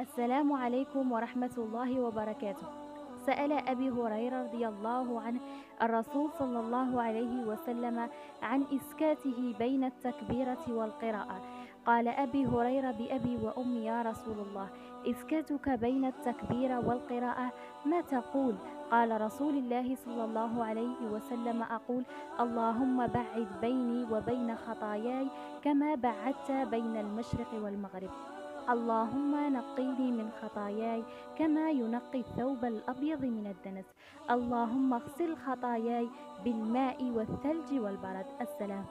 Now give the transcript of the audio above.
السلام عليكم ورحمة الله وبركاته. سأل أبي هريرة رضي الله عنه الرسول صلى الله عليه وسلم عن إسكاته بين التكبيرة والقراءة. قال أبي هريرة بأبي وأمي يا رسول الله إسكاتك بين التكبيرة والقراءة ما تقول؟ قال رسول الله صلى الله عليه وسلم أقول اللهم بعد بيني وبين خطاياي كما بعدت بين المشرق والمغرب. اللهم نقيني من خطاياي كما ينقي الثوب الأبيض من الدنس. اللهم اغسل خطاياي بالماء والثلج والبرد. السلام.